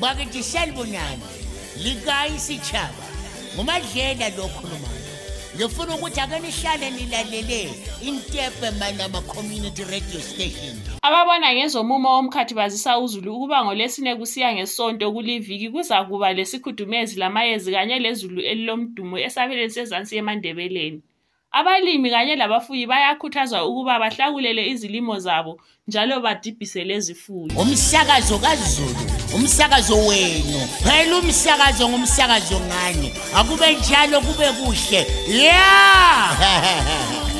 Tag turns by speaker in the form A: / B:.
A: bakithisani bonani likayi isitshaba ngumadlela lo okhulumayo ngifuna ukuthi ake nihlale nilalele intepe manama community radio station
B: ababona ngezomumo womkhathi bazisa uzulu ukuba ngolesine kusiya ngesonto kuliviki kuzakuba lesikhudumezi lamayezi kanye lezulu elilomdumo esabeleni sezansi emandebeleni Abalimi kanye labafuyi bayakhuthazwa ukuba bahlakulele izilimo zabo njalo badibhise lezifuyo.
A: Umsakazo kaZulu, umsakazo wenu. Phela umsakazo ngumsakazo ngani. Akube njalo kube kuhle. Yeah!